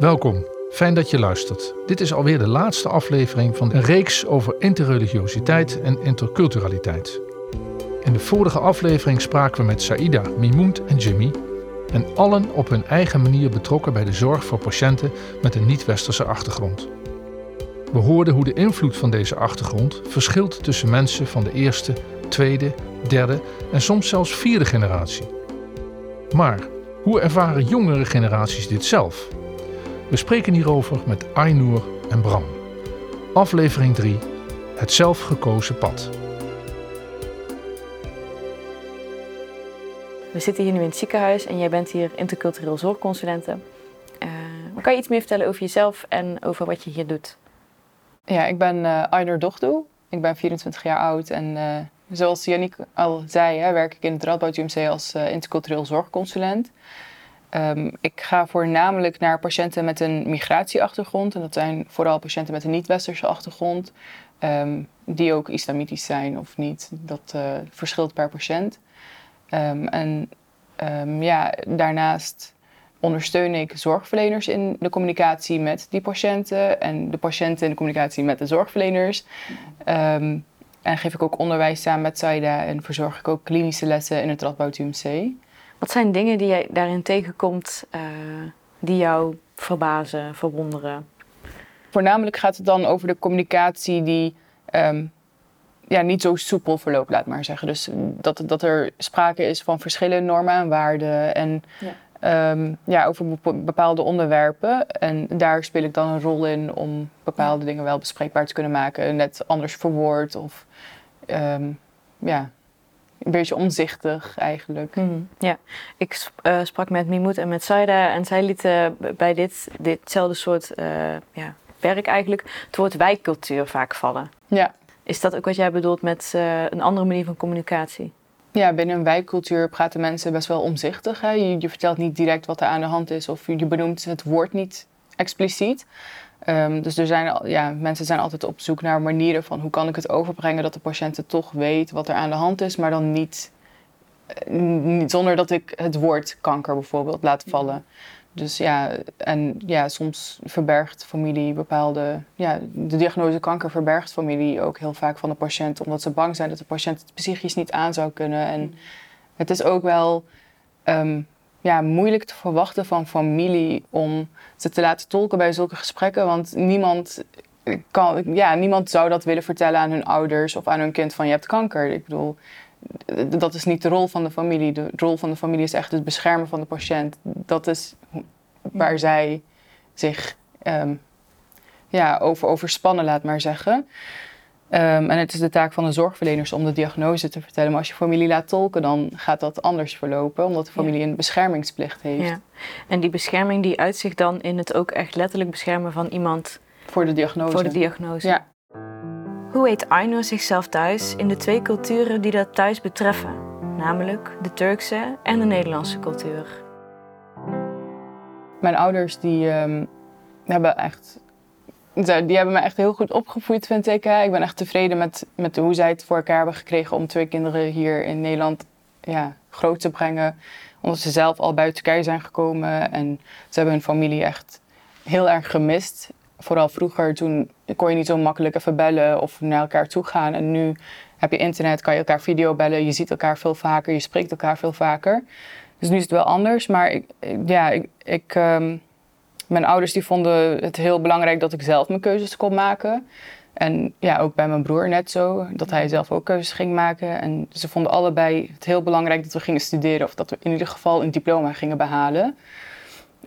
Welkom, fijn dat je luistert. Dit is alweer de laatste aflevering van een reeks over interreligiositeit en interculturaliteit. In de vorige aflevering spraken we met Saida, Mimoend en Jimmy. En allen op hun eigen manier betrokken bij de zorg voor patiënten met een niet-westerse achtergrond. We hoorden hoe de invloed van deze achtergrond verschilt tussen mensen van de eerste, tweede, derde en soms zelfs vierde generatie. Maar hoe ervaren jongere generaties dit zelf? We spreken hierover met Aynur en Bram. Aflevering 3: Het zelfgekozen pad. We zitten hier nu in het ziekenhuis en jij bent hier intercultureel zorgconsulente. Uh, kan je iets meer vertellen over jezelf en over wat je hier doet? Ja, ik ben uh, Aynur Dochdoe. Ik ben 24 jaar oud en uh, zoals Yannick al zei, hè, werk ik in het Radboud UMC als intercultureel zorgconsulent. Um, ik ga voornamelijk naar patiënten met een migratieachtergrond. En dat zijn vooral patiënten met een niet-westerse achtergrond. Um, die ook islamitisch zijn of niet. Dat uh, verschilt per patiënt. Um, en ja, daarnaast ondersteun ik zorgverleners in de communicatie met die patiënten. En de patiënten in de communicatie met de zorgverleners. en geef ik ook onderwijs samen met Saida. En verzorg ik ook klinische lessen in het Radboud UMC. Wat zijn dingen die jij daarin tegenkomt uh, die jou verbazen, verwonderen? Voornamelijk gaat het dan over de communicatie die um, ja, niet zo soepel verloopt, laat maar zeggen. Dus dat, dat er sprake is van verschillende normen en waarden en ja. Um, ja, over bepaalde onderwerpen. En daar speel ik dan een rol in om bepaalde dingen wel bespreekbaar te kunnen maken. Net anders verwoord of um, ja, een beetje onzichtig eigenlijk. Mhm. Ja, ik uh, sprak met Mimoet en met Saida en zij lieten bij dit, ditzelfde soort uh, ja, werk eigenlijk het woord wijkcultuur vaak vallen. Ja. Is dat ook wat jij bedoelt met uh, een andere manier van communicatie? Ja, binnen een wijkcultuur praten mensen best wel omzichtig. Hè? Je, je vertelt niet direct wat er aan de hand is of je benoemt het woord niet expliciet. Um, dus er zijn, ja, mensen zijn altijd op zoek naar manieren van hoe kan ik het overbrengen dat de patiënt toch weet wat er aan de hand is, maar dan niet, eh, niet zonder dat ik het woord kanker bijvoorbeeld laat vallen. Dus ja, en ja, soms verbergt familie bepaalde, ja, de diagnose kanker verbergt familie ook heel vaak van de patiënt, omdat ze bang zijn dat de patiënt het psychisch niet aan zou kunnen. En het is ook wel um, ja, moeilijk te verwachten van familie om ze te laten tolken bij zulke gesprekken. Want niemand, kan, ja, niemand zou dat willen vertellen aan hun ouders of aan hun kind van je hebt kanker. Ik bedoel, dat is niet de rol van de familie. De rol van de familie is echt het beschermen van de patiënt. Dat is waar zij zich um, ja, over overspannen, laat maar zeggen. Um, en het is de taak van de zorgverleners om de diagnose te vertellen. Maar als je familie laat tolken, dan gaat dat anders verlopen, omdat de familie een beschermingsplicht heeft. Ja. En die bescherming die uitzicht dan in het ook echt letterlijk beschermen van iemand. Voor de diagnose. Voor de diagnose. Ja. Hoe heet Aynur zichzelf thuis in de twee culturen die dat thuis betreffen? Namelijk de Turkse en de Nederlandse cultuur. Mijn ouders die um, hebben echt die hebben me echt heel goed opgevoed, vind ik. Ik ben echt tevreden met, met hoe zij het voor elkaar hebben gekregen om twee kinderen hier in Nederland ja, groot te brengen. Omdat ze zelf al buiten Turkije zijn gekomen en ze hebben hun familie echt heel erg gemist. Vooral vroeger, toen kon je niet zo makkelijk even bellen of naar elkaar toe gaan. En nu heb je internet, kan je elkaar videobellen, je ziet elkaar veel vaker, je spreekt elkaar veel vaker. Dus nu is het wel anders, maar ik, ja, ik, ik um, mijn ouders die vonden het heel belangrijk dat ik zelf mijn keuzes kon maken. En ja, ook bij mijn broer net zo, dat hij zelf ook keuzes ging maken. En ze vonden allebei het heel belangrijk dat we gingen studeren of dat we in ieder geval een diploma gingen behalen.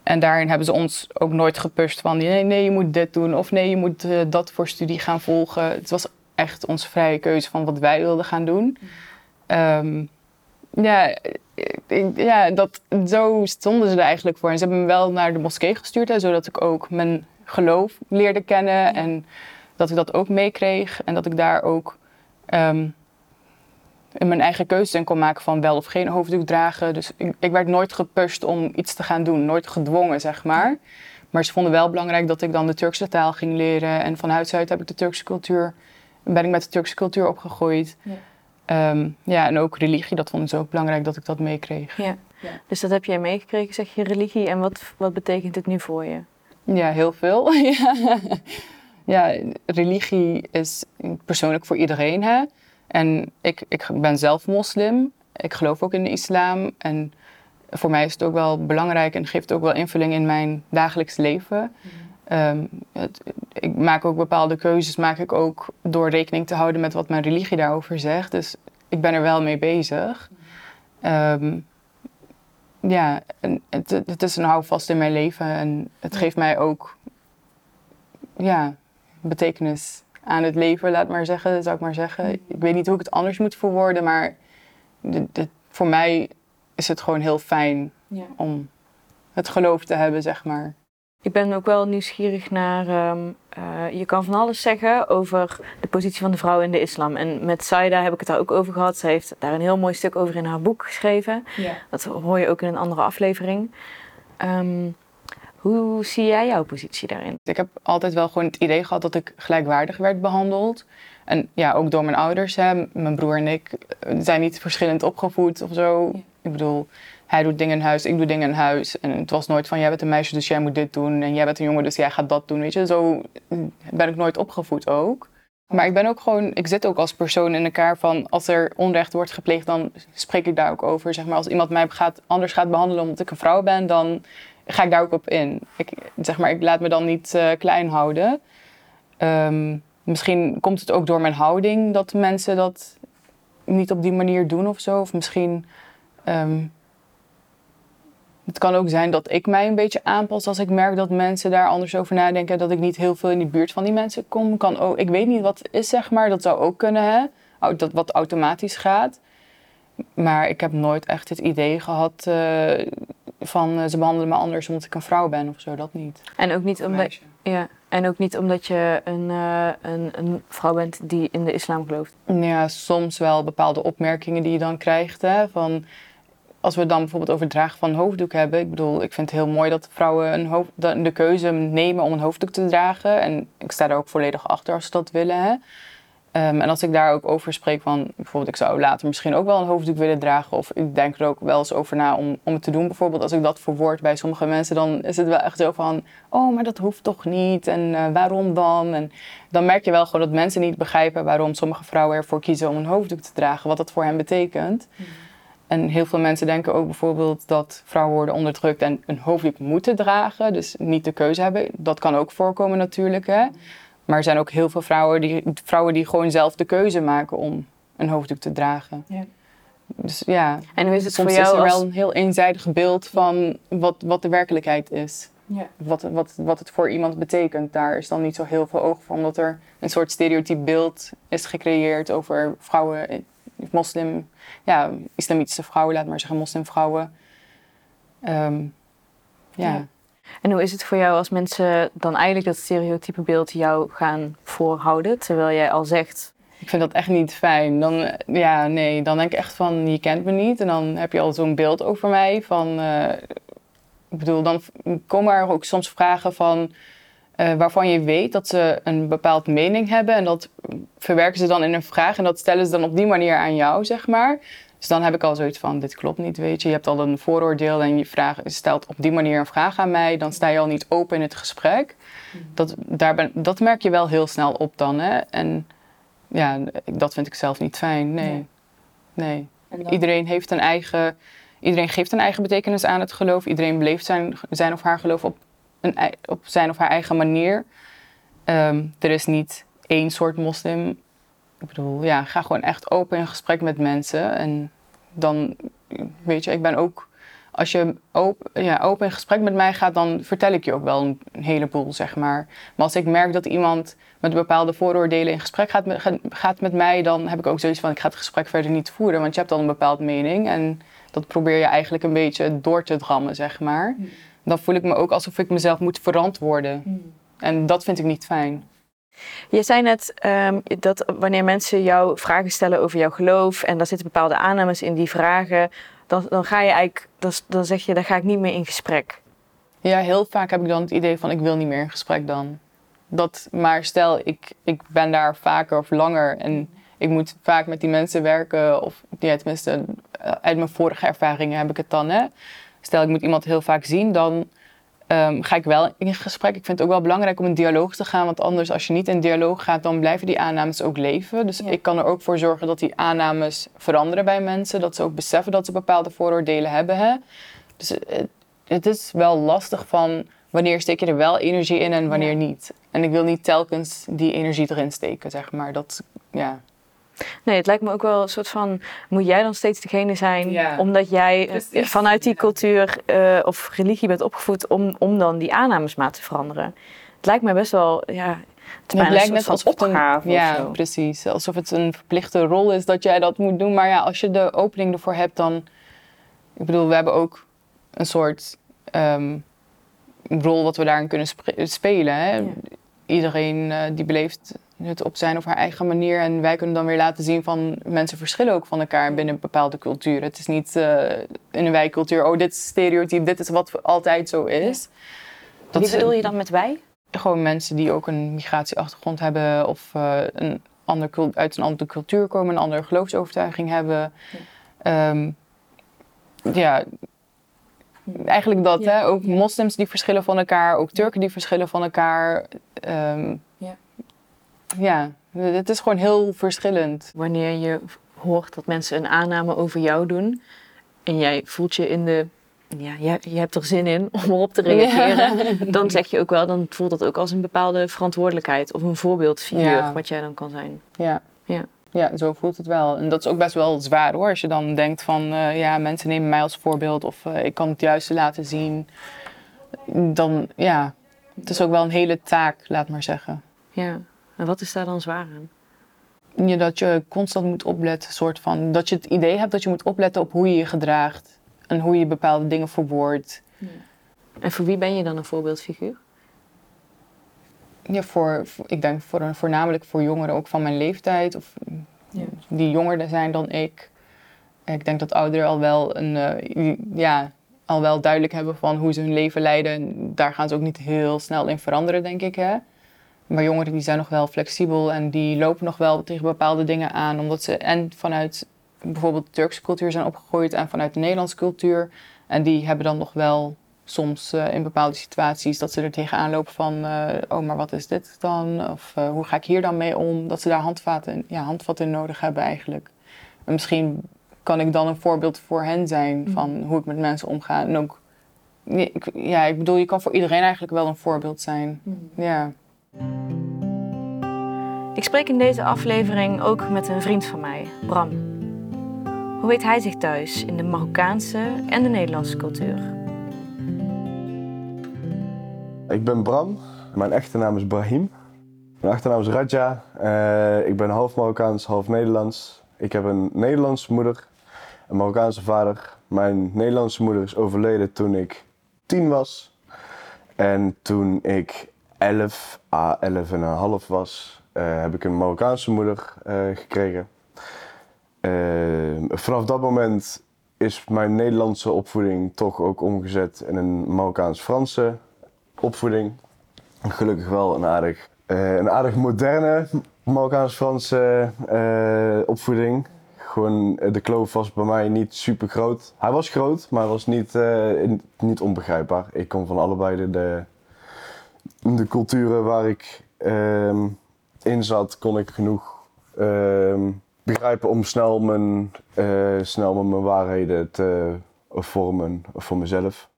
En daarin hebben ze ons ook nooit gepusht van nee, nee, je moet dit doen of nee, je moet uh, dat voor studie gaan volgen. Het was echt onze vrije keuze van wat wij wilden gaan doen. Um, ja, ja dat, zo stonden ze er eigenlijk voor. En ze hebben me wel naar de moskee gestuurd, hè, zodat ik ook mijn geloof leerde kennen. En dat ik dat ook meekreeg. En dat ik daar ook um, in mijn eigen keuze in kon maken van wel of geen hoofddoek dragen. Dus ik, ik, werd nooit gepusht om iets te gaan doen. Nooit gedwongen, zeg maar. Maar ze vonden wel belangrijk dat ik dan de Turkse taal ging leren. En van huis uit heb ik de Turkse cultuur, ben ik met de Turkse cultuur opgegroeid. Ja. Um, ja, en ook religie, dat vonden ze ook belangrijk dat ik dat meekreeg. Ja. ja. Dus dat heb jij meegekregen, zeg je, religie. En wat, wat betekent het nu voor je? Ja, heel veel. ja. ja, religie is persoonlijk voor iedereen. Hè? En ik, ik ben zelf moslim. Ik geloof ook in de islam. En voor mij is het ook wel belangrijk en geeft ook wel invulling in mijn dagelijks leven. Ehm, het, ik maak ook bepaalde keuzes, maak ik ook door rekening te houden met wat mijn religie daarover zegt. Dus ik ben er wel mee bezig. Ehm, ja, het, het, is een houvast in mijn leven en het geeft mij ook ja, betekenis aan het leven, laat maar zeggen, zou ik maar zeggen. Ik weet niet hoe ik het anders moet verwoorden, maar voor mij is het gewoon heel fijn ja. om het geloof te hebben, zeg maar. Ik ben ook wel nieuwsgierig naar. Ehm, eh, je kan van alles zeggen over de positie van de vrouw in de islam. En met Saida heb ik het daar ook over gehad. Ze heeft daar een heel mooi stuk over in haar boek geschreven. Ja. Dat hoor je ook in een andere aflevering. Ehm, hoe zie jij jouw positie daarin? Ik heb altijd wel gewoon het idee gehad dat ik gelijkwaardig werd behandeld. En ja, ook door mijn ouders. Hè. Mijn broer en ik zijn niet verschillend opgevoed of zo. Ik bedoel, hij doet dingen in huis, ik doe dingen in huis. En het was nooit van, jij bent een meisje, dus jij moet dit doen. En jij bent een jongen, dus jij gaat dat doen, weet je. Zo ben ik nooit opgevoed ook. Maar ik ben ook gewoon, ik zit ook als persoon in elkaar van, als er onrecht wordt gepleegd, dan spreek ik daar ook over. Zeg maar, als iemand mij gaat, anders gaat behandelen omdat ik een vrouw ben, dan ga ik daar ook op in. Ik, zeg maar, ik laat me dan niet uh, klein houden. Ehm, misschien komt het ook door mijn houding dat mensen dat niet op die manier doen of zo. Of misschien ehm, het kan ook zijn dat ik mij een beetje aanpas als ik merk dat mensen daar anders over nadenken. Dat ik niet heel veel in de buurt van die mensen kom. Kan ook, ik weet niet wat het is, zeg maar. Dat zou ook kunnen, hè. Dat wat automatisch gaat. Maar ik heb nooit echt het idee gehad uh, van uh, ze behandelen me anders omdat ik een vrouw ben of zo. Dat niet. En ook niet omdat, ja, en ook niet omdat je een, uh, een, een, vrouw bent die in de islam gelooft. Ja, soms wel bepaalde opmerkingen die je dan krijgt. Hè, van als we dan bijvoorbeeld over het dragen van een hoofddoek hebben. Ik bedoel, ik vind het heel mooi dat vrouwen een de keuze nemen om een hoofddoek te dragen. En ik sta daar ook volledig achter als ze dat willen. Hè. Um, en als ik daar ook over spreek van, bijvoorbeeld ik zou later misschien ook wel een hoofddoek willen dragen. Of ik denk er ook wel eens over na om, om het te doen. Bijvoorbeeld als ik dat verwoord bij sommige mensen, dan is het wel echt zo van, oh maar dat hoeft toch niet en uh, waarom dan? En dan merk je wel gewoon dat mensen niet begrijpen waarom sommige vrouwen ervoor kiezen om een hoofddoek te dragen. Wat dat voor hen betekent. Mm. En heel veel mensen denken ook bijvoorbeeld dat vrouwen worden onderdrukt en een hoofddoek moeten dragen. Dus niet de keuze hebben. Dat kan ook voorkomen natuurlijk. Hè? Maar er zijn ook heel veel vrouwen die, vrouwen die gewoon zelf de keuze maken om een hoofddoek te dragen. Ja. Dus ja, en hoe is het voor jou is er wel een heel eenzijdig beeld van wat, wat de werkelijkheid is. Ja. Wat, wat, wat het voor iemand betekent. Daar is dan niet zo heel veel oog voor, omdat er een soort stereotyp beeld is gecreëerd over vrouwen moslim, ja, islamitische vrouwen, laat maar zeggen, moslimvrouwen. Um, ja. En hoe is het voor jou als mensen dan eigenlijk dat stereotype beeld jou gaan voorhouden, terwijl jij al zegt... Ik vind dat echt niet fijn. Dan, ja, nee, dan denk ik echt van, je kent me niet. En dan heb je al zo'n beeld over mij van... Uh, ik bedoel, dan komen er ook soms vragen van uh, waarvan je weet dat ze een bepaald mening hebben. En dat verwerken ze dan in een vraag. En dat stellen ze dan op die manier aan jou, zeg maar. Dus dan heb ik al zoiets van, dit klopt niet, weet je. Je hebt al een vooroordeel en je, vraag, stelt op die manier een vraag aan mij. Dan sta je al niet open in het gesprek. Dat, daar ben, dat merk je wel heel snel op dan, hè. En ja, dat vind ik zelf niet fijn, nee. Nee. Iedereen heeft een eigen... Iedereen geeft een eigen betekenis aan het geloof. Iedereen beleeft zijn, zijn of haar geloof op op zijn of haar eigen manier. Ehm, er is niet één soort moslim. Ik bedoel, ja, ga gewoon echt open in gesprek met mensen. En dan, weet je, ik ben ook... Als je open, ja, open in gesprek met mij gaat, dan vertel ik je ook wel een, heleboel, zeg maar. Maar als ik merk dat iemand met bepaalde vooroordelen in gesprek gaat met, gaat met mij, dan heb ik ook zoiets van, ik ga het gesprek verder niet voeren. Want je hebt al een bepaald mening en dat probeer je eigenlijk een beetje door te drammen, zeg maar. Hmm dan voel ik me ook alsof ik mezelf moet verantwoorden. Hmm. En dat vind ik niet fijn. Je zei net um, dat wanneer mensen jou vragen stellen over jouw geloof en daar zitten bepaalde aannames in die vragen, dan, dan ga je eigenlijk, dan, dan zeg je, daar ga ik niet meer in gesprek. Ja, heel vaak heb ik dan het idee van ik wil niet meer in gesprek dan. Dat, maar stel, ik, ik ben daar vaker of langer en ik moet vaak met die mensen werken, of ja, tenminste, uit mijn vorige ervaringen heb ik het dan. Hè stel ik moet iemand heel vaak zien, dan ehm, ga ik wel in gesprek. Ik vind het ook wel belangrijk om in dialoog te gaan. Want anders, als je niet in dialoog gaat, dan blijven die aannames ook leven. Dus ik kan er ook voor zorgen dat die aannames veranderen bij mensen. Dat ze ook beseffen dat ze bepaalde vooroordelen hebben. Hè? Dus het, het is wel lastig van wanneer steek je er wel energie in en wanneer niet. En ik wil niet telkens die energie erin steken, zeg maar. Dat, ja. Nee, het lijkt me ook wel een soort van, moet jij dan steeds degene zijn, omdat jij eh, vanuit die cultuur uh, of religie bent opgevoed om, om dan die aannames maar te veranderen. Het lijkt me best wel, ja, het, het lijkt net alsof het een, ja, precies, alsof het een verplichte rol is dat jij dat moet doen. Maar ja, als je de opening ervoor hebt, dan, ik bedoel, we hebben ook een soort um, rol wat we daarin kunnen spelen. Hè? Iedereen uh, die beleeft het op zijn of haar eigen manier. En wij kunnen dan weer laten zien van mensen verschillen ook van elkaar binnen bepaalde culturen. Het is niet uh, in een wijkcultuur, oh dit is stereotype, dit is wat altijd zo is. Dat Wie bedoel je dan met wij? Gewoon mensen die ook een migratieachtergrond hebben of uh, een ander, uit een andere cultuur komen, een andere geloofsovertuiging hebben. Ja, um, ja eigenlijk dat. Hè? Ook moslims die verschillen van elkaar, ook Turken die verschillen van elkaar. Um, ja. Ja, het is gewoon heel verschillend. Wanneer je hoort dat mensen een aanname over jou doen en jij voelt je in de ja, je, je, hebt er zin in om erop te reageren. Dan zeg je ook wel, dan voelt dat ook als een bepaalde verantwoordelijkheid of een voorbeeldfiguur wat jij dan kan zijn. Ja. ja. Ja, zo voelt het wel. En dat is ook best wel zwaar hoor. Als je dan denkt van, uh, ja, mensen nemen mij als voorbeeld of uh, ik kan het juiste laten zien. Dan, ja, het is ook wel een hele taak, laat maar zeggen. Ja, en wat is daar dan zwaar aan? Ja, dat je constant moet opletten, soort van, dat je het idee hebt dat je moet opletten op hoe je je gedraagt. En hoe je bepaalde dingen verwoordt. Ja. En voor wie ben je dan een voorbeeldfiguur? Ja, voor, ik denk voor, voornamelijk voor jongeren ook van mijn leeftijd. Of ja. die jonger zijn dan ik. Ik denk dat ouderen al wel, een, uh, ja, al wel duidelijk hebben van hoe ze hun leven leiden. En daar gaan ze ook niet heel snel in veranderen, denk ik. Hè? Maar jongeren die zijn nog wel flexibel en die lopen nog wel tegen bepaalde dingen aan. Omdat ze en vanuit bijvoorbeeld de Turkse cultuur zijn opgegroeid en vanuit de Nederlandse cultuur. En die hebben dan nog wel soms uh, in bepaalde situaties dat ze er tegenaan lopen van, uh, oh maar wat is dit dan? Of uh, hoe ga ik hier dan mee om? Dat ze daar handvaten, ja, handvatten nodig hebben eigenlijk. En misschien kan ik dan een voorbeeld voor hen zijn mhm. van hoe ik met mensen omga. En ook, ja, ik bedoel, je kan voor iedereen eigenlijk wel een voorbeeld zijn. Mm. Ja. Ik spreek in deze aflevering ook met een vriend van mij, Bram. Hoe weet hij zich thuis in de Marokkaanse en de Nederlandse cultuur? Ik ben Bram. Mijn echte naam is Brahim. Mijn achternaam is Raja. Uh, ik ben half Marokkaans, half Nederlands. Ik heb een Nederlandse moeder, een Marokkaanse vader. Mijn Nederlandse moeder is overleden toen ik tien was. En toen ik 11 à 11 en een half was, uh, heb ik een Marokkaanse moeder uh, gekregen. vanaf dat moment is mijn Nederlandse opvoeding toch ook omgezet in een Marokkaans-Franse opvoeding. Gelukkig wel een aardig, een aardig moderne Marokkaans-Franse opvoeding. Gewoon, eh, de kloof was bij mij niet super groot. Hij was groot, maar was niet, niet onbegrijpbaar. Ik kom van allebei de, de, de culturen waar ik uh, in zat, kon ik genoeg ehm, begrijpen om snel mijn, snel mijn waarheden te vormen voor mezelf.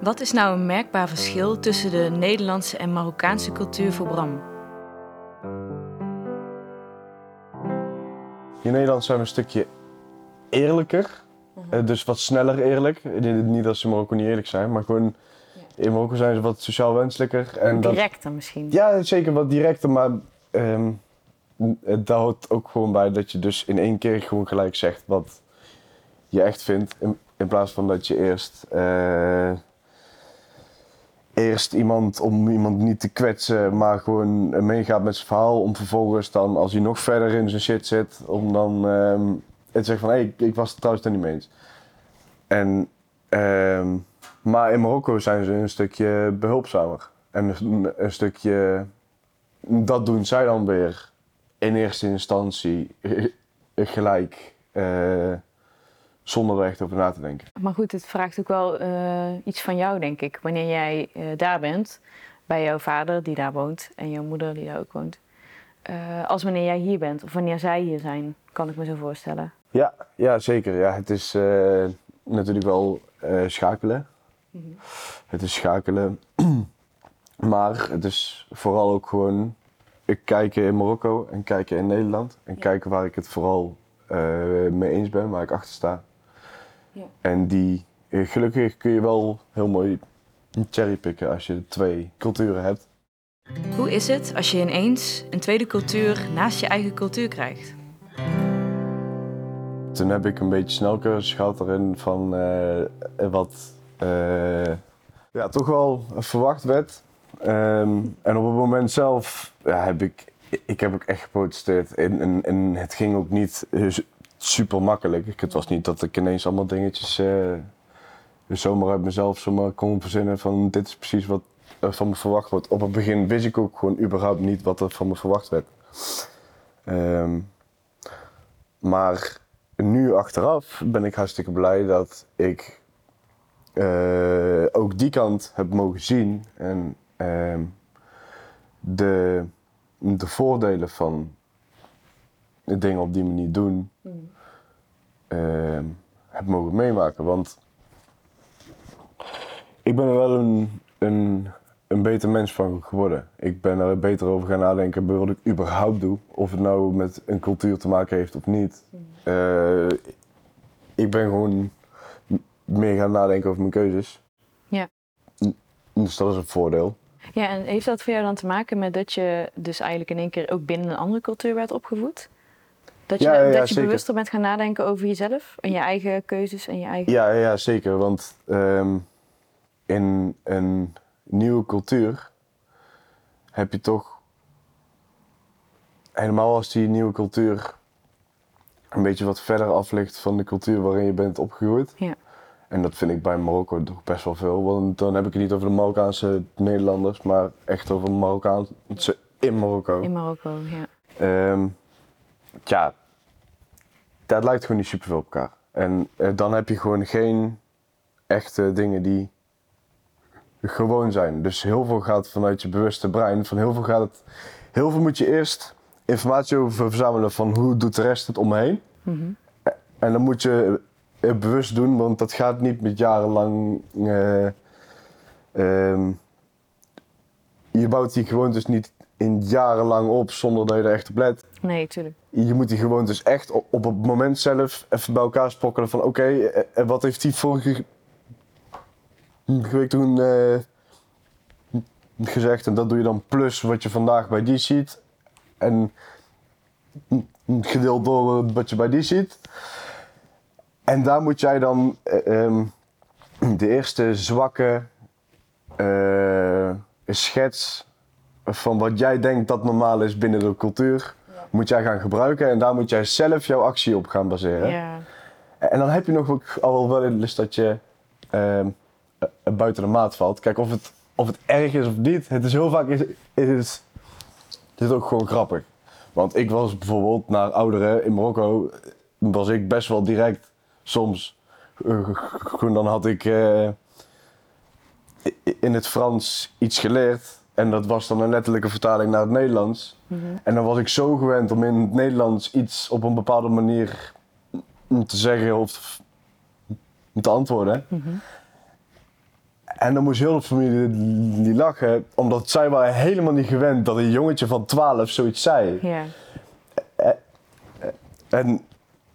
Wat is nou een merkbaar verschil tussen de Nederlandse en Marokkaanse cultuur voor Bram? In Nederland zijn we een stukje eerlijker. Mhm. Eh, dus wat sneller eerlijk. Niet dat ze Marokko niet eerlijk zijn, maar gewoon in Marokko zijn ze wat sociaal wenselijker. En directer misschien? Ja, zeker wat directer, maar um, het houdt ook gewoon bij dat je dus in één keer gewoon gelijk zegt wat je echt vindt. In, in plaats van dat je eerst uh, eerst iemand om iemand niet te kwetsen, maar gewoon meegaat met zijn verhaal. Om vervolgens dan, als hij nog verder in zijn shit zit, om dan um, te zeggen van hé, hey, ik, was het trouwens er niet mee eens. En, um, maar in Marokko zijn ze een stukje behulpzamer. En een, een, stukje, dat doen zij dan weer in eerste instantie gelijk. Uh, zonder er echt over na te denken. Maar goed, het vraagt ook wel eh, iets van jou, denk ik. Wanneer jij eh, daar bent, bij jouw vader die daar woont en jouw moeder die daar ook woont. Eh, als wanneer jij hier bent of wanneer zij hier zijn, kan ik me zo voorstellen. Ja, ja zeker. Ja, het is eh, natuurlijk wel schakelen. Het is schakelen. maar het is vooral ook gewoon ik kijken in Marokko en kijken in Nederland. En Ja. kijken waar ik het vooral eh, mee eens ben, waar ik achter sta. Ja. En die, eh, gelukkig kun je wel heel mooi cherrypicken als je twee culturen hebt. Hoe is het als je ineens een tweede cultuur naast je eigen cultuur krijgt? Toen heb ik een beetje snelcursus gehad erin van eh, wat ja, toch wel verwacht werd. Ehm, en op het moment zelf ja, heb ik, ik heb ook echt geprotesteerd. En, en, en het ging ook niet eh, super makkelijk. Het was niet dat ik ineens allemaal dingetjes eh, zomaar uit mezelf zomaar kon verzinnen van dit is precies wat er van me verwacht wordt. Op het begin wist ik ook gewoon überhaupt niet wat er van me verwacht werd. Ehm, maar nu achteraf ben ik hartstikke blij dat ik eh, ook die kant heb mogen zien. En ehm, de, de voordelen van dingen op die manier doen ehm, heb mogen meemaken. Want ik ben er wel een, een, een beter mens van geworden. Ik ben er beter over gaan nadenken bij wat ik überhaupt doe. Of het nou met een cultuur te maken heeft of niet. Eh, ik ben gewoon meer gaan nadenken over mijn keuzes. Ja. Dus dat is een voordeel. Ja, en heeft dat voor jou dan te maken met dat je dus eigenlijk in één keer ook binnen een andere cultuur werd opgevoed? Dat je, Ja, ja, ja, dat je zeker. bewuster bent gaan nadenken over jezelf en je eigen keuzes en je eigen... Ja, ja zeker. Want ehm, in een nieuwe cultuur heb je toch, helemaal als die nieuwe cultuur een beetje wat verder af ligt van de cultuur waarin je bent opgegroeid. Ja. En dat vind ik bij Marokko toch best wel veel. Want dan heb ik het niet over de Marokkaanse Nederlanders, maar echt over Marokkaanse in Marokko. In Marokko, ja. Ehm, ja, dat lijkt gewoon niet superveel op elkaar. En eh, dan heb je gewoon geen echte dingen die gewoon zijn. Dus heel veel gaat vanuit je bewuste brein. Van heel veel gaat het. Heel veel moet je eerst informatie over verzamelen van hoe doet de rest het om me heen. Mhm. En dan moet je bewust doen, want dat gaat niet met jarenlang. eh, ehm, je bouwt die gewoontes niet in jarenlang op zonder dat je er echt op let. Nee, tuurlijk. Je moet die gewoontes echt op, op het moment zelf even bij elkaar sprokkelen van oké, eh, eh, wat heeft die vorige week toen eh, gezegd en dat doe je dan plus wat je vandaag bij die ziet en gedeeld door wat je bij die ziet. En daar moet jij dan eh, ehm, de eerste zwakke eh, schets van wat jij denkt dat normaal is binnen de cultuur, moet jij gaan gebruiken en daar moet jij zelf jouw actie op gaan baseren. Ja. En dan heb je nog ook al wel eens dat je ehm, eh, buiten de maat valt. Kijk, of het, of het erg is of niet, het is heel vaak is, is is ook gewoon grappig. Want ik was bijvoorbeeld naar ouderen in Marokko, was ik best wel direct soms. eh, dan had ik eh, in het Frans iets geleerd. En dat was dan een letterlijke vertaling naar het Nederlands. Mhm. En dan was ik zo gewend om in het Nederlands iets op een bepaalde manier te zeggen of te antwoorden. Mhm. En dan moest heel de familie die lachen, omdat zij waren helemaal niet gewend dat een jongetje van 12 zoiets zei. Ja. En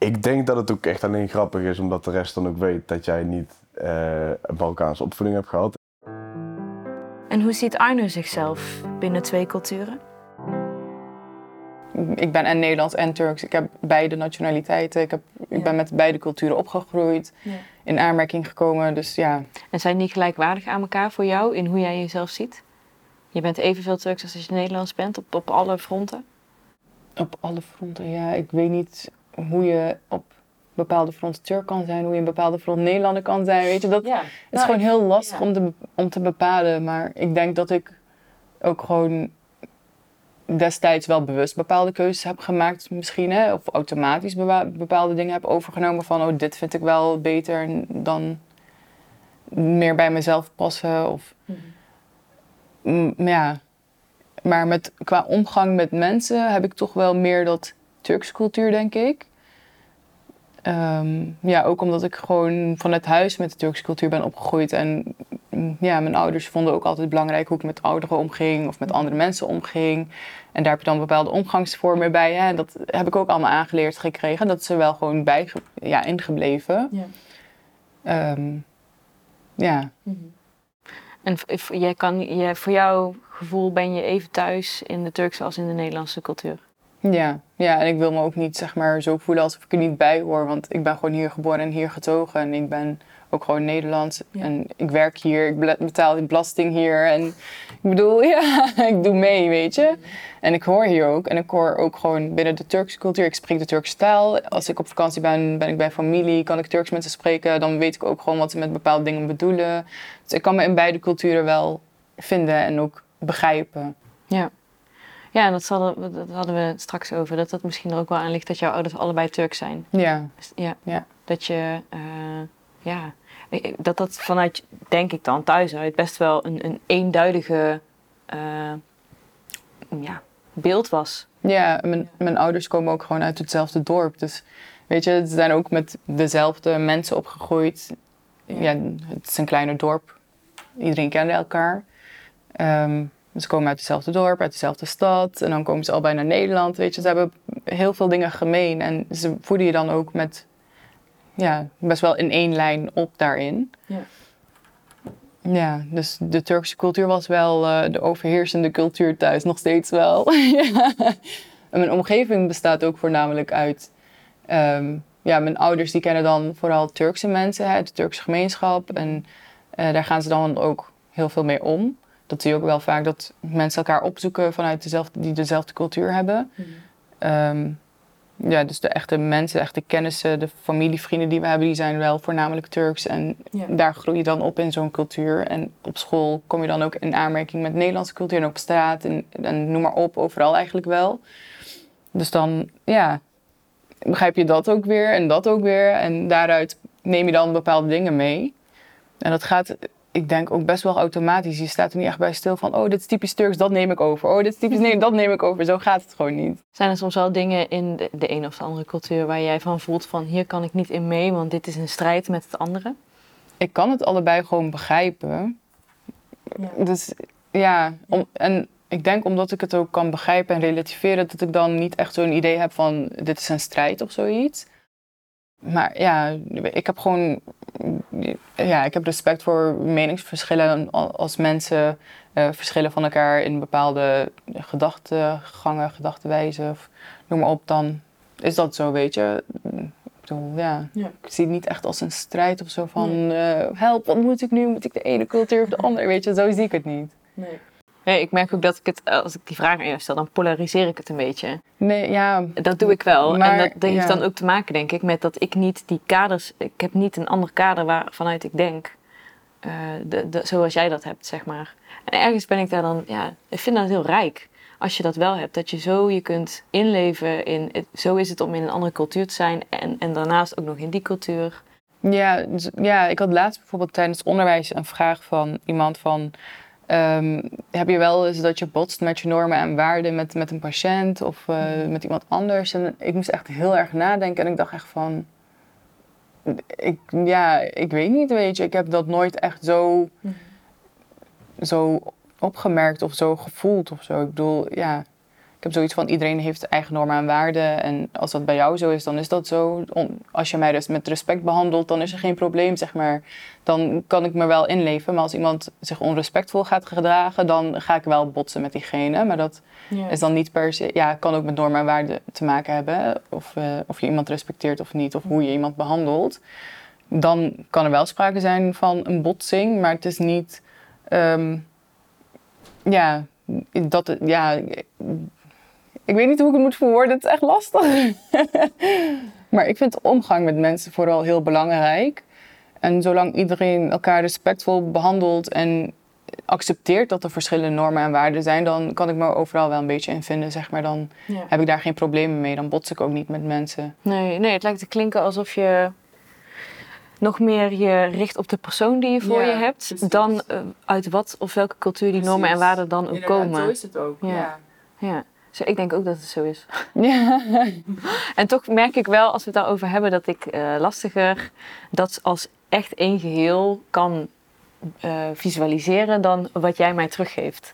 ik denk dat het ook echt alleen grappig is, omdat de rest dan ook weet dat jij niet eh, een Balkaanse opvoeding hebt gehad. En hoe ziet Arno zichzelf binnen twee culturen? Ik ben en Nederlands en Turks. Ik heb beide nationaliteiten. Ik, heb, ik Ja. ben met beide culturen opgegroeid, Ja. in aanmerking gekomen. Dus ja, En zijn die gelijkwaardig aan elkaar voor jou in hoe jij jezelf ziet? Je bent evenveel Turks als je Nederlands bent op, op alle fronten. op alle fronten. Ja, ik weet niet hoe je op bepaalde fronten Turk kan zijn, hoe je een bepaalde front Nederlander kan zijn. Weet je, dat Ja. het is gewoon heel lastig ja. om, te, om te bepalen. Maar ik denk dat ik ook gewoon destijds wel bewust bepaalde keuzes heb gemaakt misschien. Hè? Of automatisch bepaalde dingen heb overgenomen van oh, dit vind ik wel beter dan meer bij mezelf passen. Of, mm, ja. Maar met, qua omgang met mensen heb ik toch wel meer dat Turkse cultuur, denk ik. Ehm, ja, ook omdat ik gewoon vanuit huis met de Turkse cultuur ben opgegroeid. En mm, ja, mijn ouders vonden ook altijd belangrijk hoe ik met ouderen omging of met andere mensen omging. En daar heb je dan bepaalde omgangsvormen bij. Hè. Dat heb ik ook allemaal aangeleerd gekregen. Dat is er wel gewoon bij ja, ingebleven. Ja. Ehm, ja. Mhm. En jij kan, jij, voor jouw gevoel ben je even thuis in de Turkse als in de Nederlandse cultuur? Ja, ja, en ik wil me ook niet zeg maar, zo voelen alsof ik er niet bij hoor. Want ik ben gewoon hier geboren en hier getogen. En ik ben ook gewoon Nederlands. En ik werk hier, ik betaal die belasting hier. En ik bedoel, ja, ik doe mee, weet je. En ik hoor hier ook. En ik hoor ook gewoon binnen de Turkse cultuur. Ik spreek de Turkse taal. Als ik op vakantie ben, ben ik bij familie, kan ik Turks mensen spreken. Dan weet ik ook gewoon wat ze met bepaalde dingen bedoelen. Dus ik kan me in beide culturen wel vinden en ook begrijpen. Ja. Ja, en dat, hadden, dat hadden we straks over. Dat dat misschien er ook wel aan ligt dat jouw ouders allebei Turks zijn. Ja. Dus, ja. ja. Dat je, uh, ja, dat dat vanuit, denk ik dan, thuis uit best wel een, een eenduidige uh, ja, beeld was. Ja, mijn, mijn ouders komen ook gewoon uit hetzelfde dorp. Dus weet je, ze zijn ook met dezelfde mensen opgegroeid. Ja, het is een kleiner dorp. Iedereen kende elkaar. Um, ze komen uit hetzelfde dorp, uit dezelfde stad. En dan komen ze al bijna naar Nederland. Weet je, ze hebben heel veel dingen gemeen. En ze voeden je dan ook met, ja, best wel in één lijn op daarin. Ja. Ja, dus de Turkse cultuur was wel uh, de overheersende cultuur thuis, nog steeds wel. ja. En mijn omgeving bestaat ook voornamelijk uit. Um, ja, mijn ouders die kennen dan vooral Turkse mensen uit de Turkse gemeenschap. En uh, daar gaan ze dan ook heel veel mee om dat zie je ook wel vaak dat mensen elkaar opzoeken vanuit dezelfde, die dezelfde cultuur hebben. Mhm. Ehm, ja, dus de echte mensen, echte kennissen, de familievrienden die we hebben, die zijn wel voornamelijk Turks. En daar groei je dan op in zo'n cultuur. En op school kom je dan ook in aanmerking met Nederlandse cultuur en op straat en, en noem maar op, overal eigenlijk wel. Dus dan, ja, begrijp je dat ook weer en dat ook weer. En daaruit neem je dan bepaalde dingen mee. En dat gaat ik denk ook best wel automatisch. Je staat er niet echt bij stil van, oh, dit is typisch Turks, dat neem ik over. Oh, dit is typisch nee, dat neem ik over. Zo gaat het gewoon niet. Zijn er soms wel dingen in de, de een of de andere cultuur waar jij van voelt van, hier kan ik niet in mee, want dit is een strijd met het andere? Ik kan het allebei gewoon begrijpen. Ja. Dus ja, om, en ik denk omdat ik het ook kan begrijpen en relativeren, dat ik dan niet echt zo'n idee heb van, dit is een strijd of zoiets. Maar ja, ik heb gewoon ja, ik heb respect voor meningsverschillen als mensen uh, verschillen van elkaar in bepaalde gedachtegangen, gedachtenwijzen of noem maar op, dan is dat zo, weet je. Ik bedoel, ja, ik zie het niet echt als een strijd of zo van uh, help, wat moet ik nu? Moet ik de ene cultuur of de andere? Weet je, zo zie ik het niet. Nee. Nee, ik merk ook dat ik het, als ik die vraag aan jou stel, dan polariseer ik het een beetje. Nee, ja. Dat doe ik wel. en dat, dat heeft dan ook te maken, denk ik, met dat ik niet die kaders, ik heb niet een ander kader waarvanuit ik denk, uh, de, de, zoals jij dat hebt, zeg maar. En ergens ben ik daar dan, ja, ik vind dat heel rijk. Als je dat wel hebt, dat je zo je kunt inleven in, zo is het om in een andere cultuur te zijn en, en daarnaast ook nog in die cultuur. Ja, dus, ja, ik had laatst bijvoorbeeld tijdens onderwijs een vraag van iemand van Um, heb je wel eens dat je botst met je normen en waarden met, met een patiënt of uh, met iemand anders? En ik moest echt heel erg nadenken en ik dacht echt van, ik, ja, ik weet niet, weet je, ik heb dat nooit echt zo, mhm. zo opgemerkt of zo gevoeld of zo. Ik bedoel, ja, heb zoiets van iedereen heeft eigen normen en waarden. En als dat bij jou zo is, dan is dat zo. Als je mij met respect behandelt, dan is er geen probleem, zeg maar. Dan kan ik me wel inleven. Maar als iemand zich onrespectvol gaat gedragen, dan ga ik wel botsen met diegene. Maar dat is dan niet per se... Ja, kan ook met normen en waarden te maken hebben. Of, uh, of je iemand respecteert of niet. Of hoe je iemand behandelt. Dan kan er wel sprake zijn van een botsing. Maar het is niet... Um, ja, dat, ja, ik weet niet hoe ik het moet verwoorden, het is echt lastig. maar ik vind omgang met mensen vooral heel belangrijk. En zolang iedereen elkaar respectvol behandelt en accepteert dat er verschillende normen en waarden zijn, dan kan ik me overal wel een beetje in vinden, zeg maar. Dan Ja. heb ik daar geen problemen mee. Dan bots ik ook niet met mensen. Nee, nee, het lijkt te klinken alsof je nog meer je richt op de persoon die je voor Ja, je hebt, precies. dan eh, uit wat of welke cultuur die normen en waarden dan ook komen. het ook. Ja. Ja, dus ik denk ook dat het zo is. Ja. En toch merk ik wel, als we het daarover hebben, dat ik eh, lastiger dat als echt één geheel kan eh, visualiseren dan wat jij mij teruggeeft.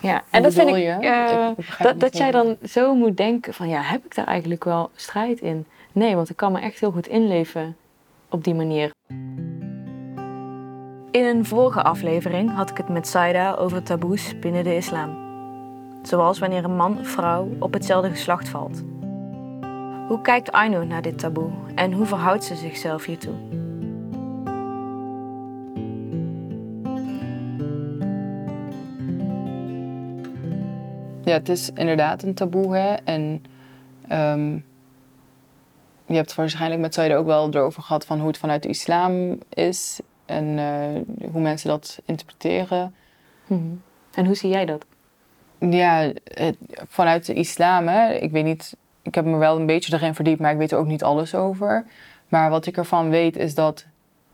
Ja, en dat vind ik, eh, Ik dat, dat jij dan zo moet denken van, ja, heb ik daar eigenlijk wel strijd in? Nee, want ik kan me echt heel goed inleven op die manier. In een vorige aflevering had ik het met Saida over taboes binnen de islam. Zoals wanneer een man of vrouw op hetzelfde geslacht valt. Hoe kijkt Aino naar dit taboe en hoe verhoudt ze zichzelf hiertoe? Ja, het is inderdaad een taboe. Hè? En ehm, je hebt waarschijnlijk met Saida ook wel erover gehad van hoe het vanuit de islam is en eh, hoe mensen dat interpreteren. En hoe zie jij dat? Ja, vanuit de islam, hè, ik weet niet, ik heb me wel een beetje erin verdiept, maar ik weet er ook niet alles over. Maar wat ik ervan weet is dat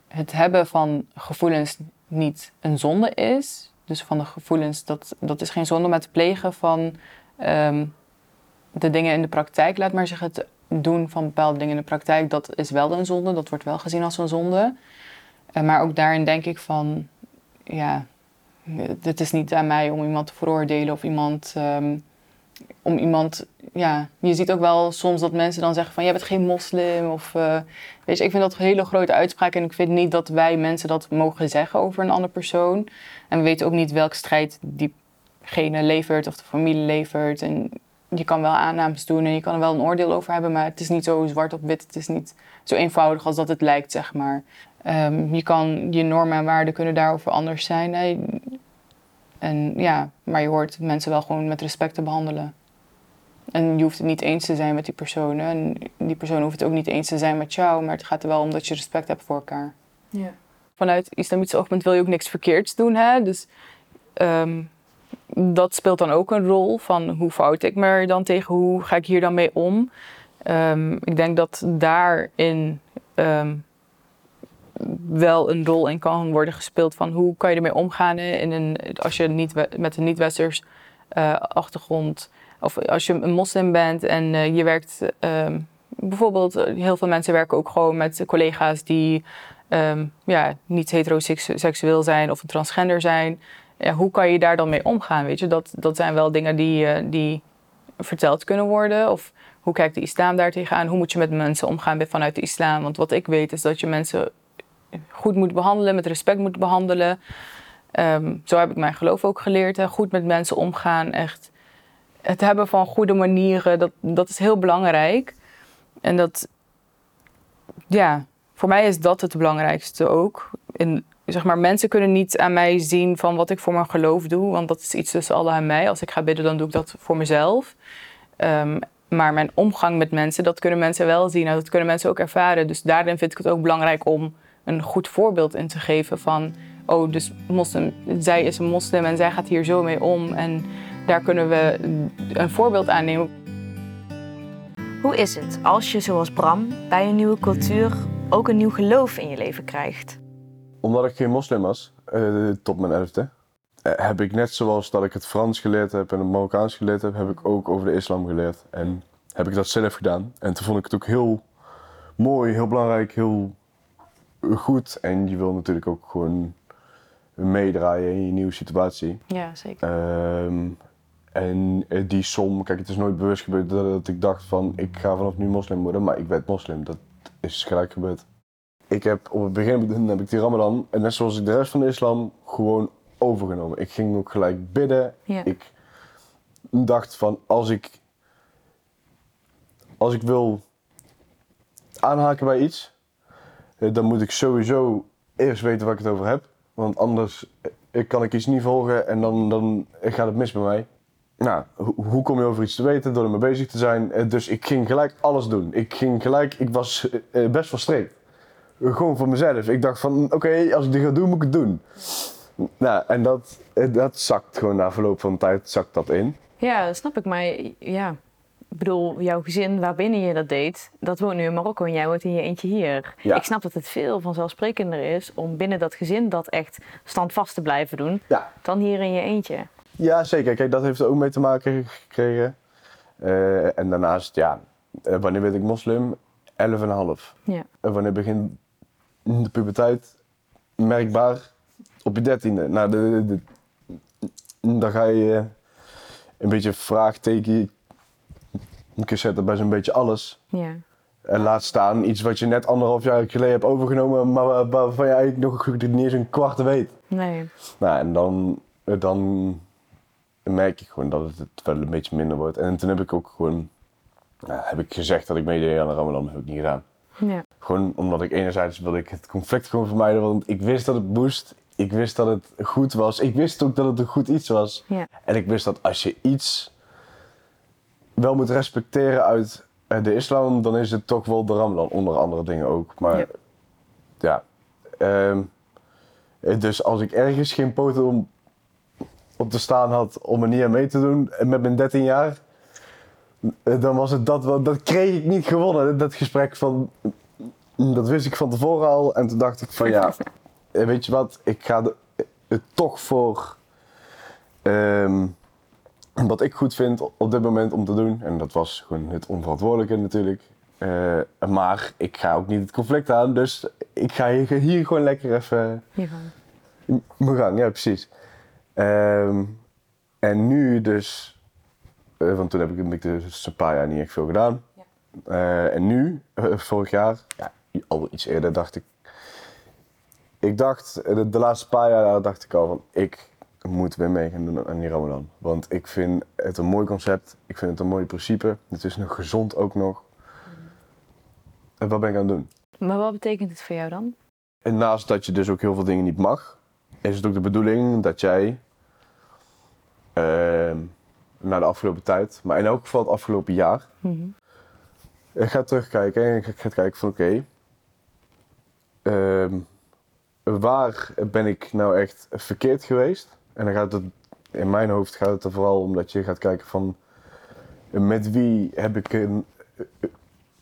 het hebben van gevoelens niet een zonde is. Dus van de gevoelens, dat, dat is geen zonde, maar het plegen van ehm, de dingen in de praktijk, laat maar zeggen, het doen van bepaalde dingen in de praktijk, dat is wel een zonde, dat wordt wel gezien als een zonde. Eh, maar ook daarin denk ik van, ja, het is niet aan mij om iemand te veroordelen of iemand. ehm, om iemand. Ja, je ziet ook wel soms dat mensen dan zeggen van jij bent geen moslim. Of eh, weet ik vind dat een hele grote uitspraak. En ik vind niet dat wij mensen dat mogen zeggen over een andere persoon. En we weten ook niet welke strijd diegene levert of de familie levert. En je kan wel aannames doen en je kan er wel een oordeel over hebben. Maar het is niet zo zwart op wit. Het is niet zo eenvoudig als dat het lijkt, zeg maar. Ehm, je kan, je normen en waarden kunnen daarover anders zijn. hè. En ja, maar je hoort mensen wel gewoon met respect te behandelen. En je hoeft het niet eens te zijn met die persoon. hè. En die persoon hoeft het ook niet eens te zijn met jou. Maar het gaat er wel om dat je respect hebt voor elkaar. Ja. Vanuit islamitisch oogpunt wil je ook niks verkeerds doen. Hè? Dus ehm, dat speelt dan ook een rol. Van hoe fout ik me er dan tegen? Hoe ga ik hier dan mee om? Ehm, ik denk dat daarin ehm, wel een rol in kan worden gespeeld van hoe kan je ermee omgaan in een, als je niet, met een niet-westers eh, achtergrond of als je een moslim bent en eh, je werkt ehm, bijvoorbeeld eh, heel veel mensen werken ook gewoon met collega's die ehm, ja, niet heteroseksueel zijn of transgender zijn. Ja, hoe kan je daar dan mee omgaan? Weet je? Dat, dat zijn wel dingen die, die verteld kunnen worden. Of hoe kijkt de islam daar tegenaan? Hoe moet je met mensen omgaan vanuit de islam? Want wat ik weet is dat je mensen goed moet behandelen, met respect moet behandelen. Ehm, zo heb ik mijn geloof ook geleerd. Hè. Goed met mensen omgaan, echt. Het hebben van goede manieren, dat, dat is heel belangrijk. En dat, ja, voor mij is dat het belangrijkste ook. En, zeg maar, mensen kunnen niet aan mij zien van wat ik voor mijn geloof doe, want dat is iets tussen Allah en mij. Als ik ga bidden, dan doe ik dat voor mezelf. Ehm, maar mijn omgang met mensen, dat kunnen mensen wel zien en dat kunnen mensen ook ervaren. Dus daarin vind ik het ook belangrijk om een goed voorbeeld in te geven van, oh, dus moslim, zij is een moslim en zij gaat hier zo mee om. En daar kunnen we een voorbeeld aan nemen. Hoe is het als je, zoals Bram, bij een nieuwe cultuur ook een nieuw geloof in je leven krijgt? Omdat ik geen moslim was, eh, tot mijn elfde, eh, heb ik net zoals dat ik het Frans geleerd heb en het Marokkaans geleerd heb, heb ik ook over de islam geleerd. En heb ik dat zelf gedaan. En toen vond ik het ook heel mooi, heel belangrijk, heel goed. En je wil natuurlijk ook gewoon meedraaien in je nieuwe situatie. Ja, zeker. Ehm, en eh, die som, kijk, het is nooit bewust gebeurd dat, ik dacht van ik ga vanaf nu moslim worden, maar ik werd moslim. Dat is gelijk gebeurd. Ik heb op het begin heb ik die Ramadan, en net zoals ik de rest van de islam, gewoon overgenomen. Ik ging ook gelijk bidden. Ja. Ik dacht van als ik, als ik wil aanhaken bij iets, dan moet ik sowieso eerst weten waar ik het over heb. Want anders eh, kan ik iets niet volgen en dan, dan gaat het mis bij mij. Nou, ho- hoe kom je over iets te weten? Door ermee bezig te zijn. Eh, Dus ik ging gelijk alles doen. Ik ging gelijk, ik was eh, eh, best wel strikt. Gewoon voor mezelf. Ik dacht van, oké, als ik dit ga doen, moet ik het doen. Nou, en dat, dat zakt gewoon na verloop van tijd zakt dat in. Ja, snap ik. Maar ja, ik bedoel, jouw gezin waarbinnen je dat deed, dat woont nu in Marokko en jij woont in je eentje hier. Ja. Ik snap dat het veel vanzelfsprekender is om binnen dat gezin dat echt standvast te blijven doen, Ja. dan hier in je eentje. Ja, zeker. Kijk, dat heeft er ook mee te maken gekregen. Eh, en daarnaast, ja, eh, wanneer werd ik moslim? 11,5. Ja. En wanneer begint de puberteit? Merkbaar op je dertiende. Nou, de, de, de- dan ga je een beetje vraagteken zetten bij zo'n beetje alles. Ja. En laat staan iets wat je net anderhalf jaar geleden hebt overgenomen, maar waar- waarvan je eigenlijk nog niet eens een kwart weet. Nee. Nou, en dan, dan merk ik gewoon dat het wel een beetje minder wordt. En toen heb ik ook gewoon nou, heb ik gezegd dat ik meedeed aan de Ramadan, heb ik niet gedaan. Ja. Gewoon omdat ik enerzijds wilde ik het conflict gewoon vermijden, want ik wist dat het moest. Ik wist dat het goed was. Ik wist ook dat het een goed iets was. Ja. En ik wist dat als je iets wel moet respecteren uit eh, de islam, dan is het toch wel de Ramadan, onder andere dingen ook. Maar Ja. ja, eh, dus als ik ergens geen poten om op te staan had om er niet aan mee te doen eh, met mijn 13 jaar, dan was het dat wel, dat kreeg ik niet gewonnen. Dat gesprek van, dat wist ik van tevoren al en toen dacht ik van ja, weet je wat, ik ga eh, toch voor ehm, wat ik goed vind op dit moment om te doen. En dat was gewoon het onverantwoordelijke natuurlijk. Eh, maar ik ga ook niet het conflict aan, dus ik ga hier, hier gewoon lekker even Hiervan. mijn gang, ja precies. Ehm, en nu dus, eh, want toen heb ik, ik dus een paar jaar niet echt veel gedaan. Eh, en nu, vorig jaar, ja, al iets eerder dacht ik, ik dacht, de, de laatste paar jaar dacht ik al van, ik moet weer mee gaan doen aan die Ramadan. Want ik vind het een mooi concept, ik vind het een mooi principe, het is nog gezond ook nog. En wat ben ik aan het doen? Maar wat betekent het voor jou dan? En naast dat je dus ook heel veel dingen niet mag, is het ook de bedoeling dat jij ehm na de afgelopen tijd, maar in elk geval het afgelopen jaar, eh, gaat terugkijken en gaat kijken van oké, ehm, waar ben ik nou echt verkeerd geweest? En dan gaat het, in mijn hoofd gaat het er vooral om dat je gaat kijken van met wie heb ik een,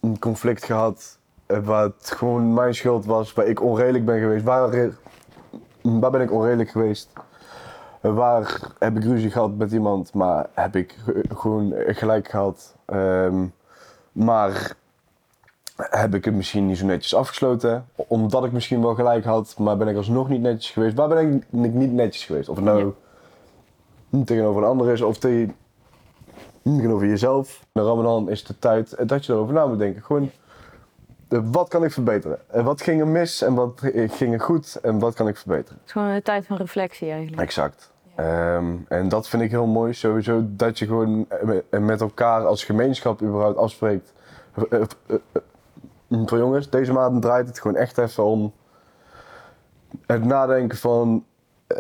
een conflict gehad eh, waar het gewoon mijn schuld was, waar ik onredelijk ben geweest. Waar, waar ben ik onredelijk geweest? Eh, Waar heb ik ruzie gehad met iemand, maar heb ik ge- gewoon gelijk gehad? Ehm, maar heb ik het misschien niet zo netjes afgesloten? Omdat ik misschien wel gelijk had, maar ben ik alsnog niet netjes geweest? Waar ben ik niet netjes geweest? Of het nou tegenover een ander is of tegen, tegenover jezelf. De Ramadan is de tijd dat je erover na moet denken. Gewoon, eh, wat kan ik verbeteren? En wat ging er mis en wat ging er goed en wat kan ik verbeteren? Het is gewoon een tijd van reflectie eigenlijk. Exact. Ehm, en dat vind ik heel mooi, sowieso dat je gewoon eh, met elkaar als gemeenschap überhaupt afspreekt. Eh, Voor jongens, deze maand draait het gewoon echt even om het nadenken van eh,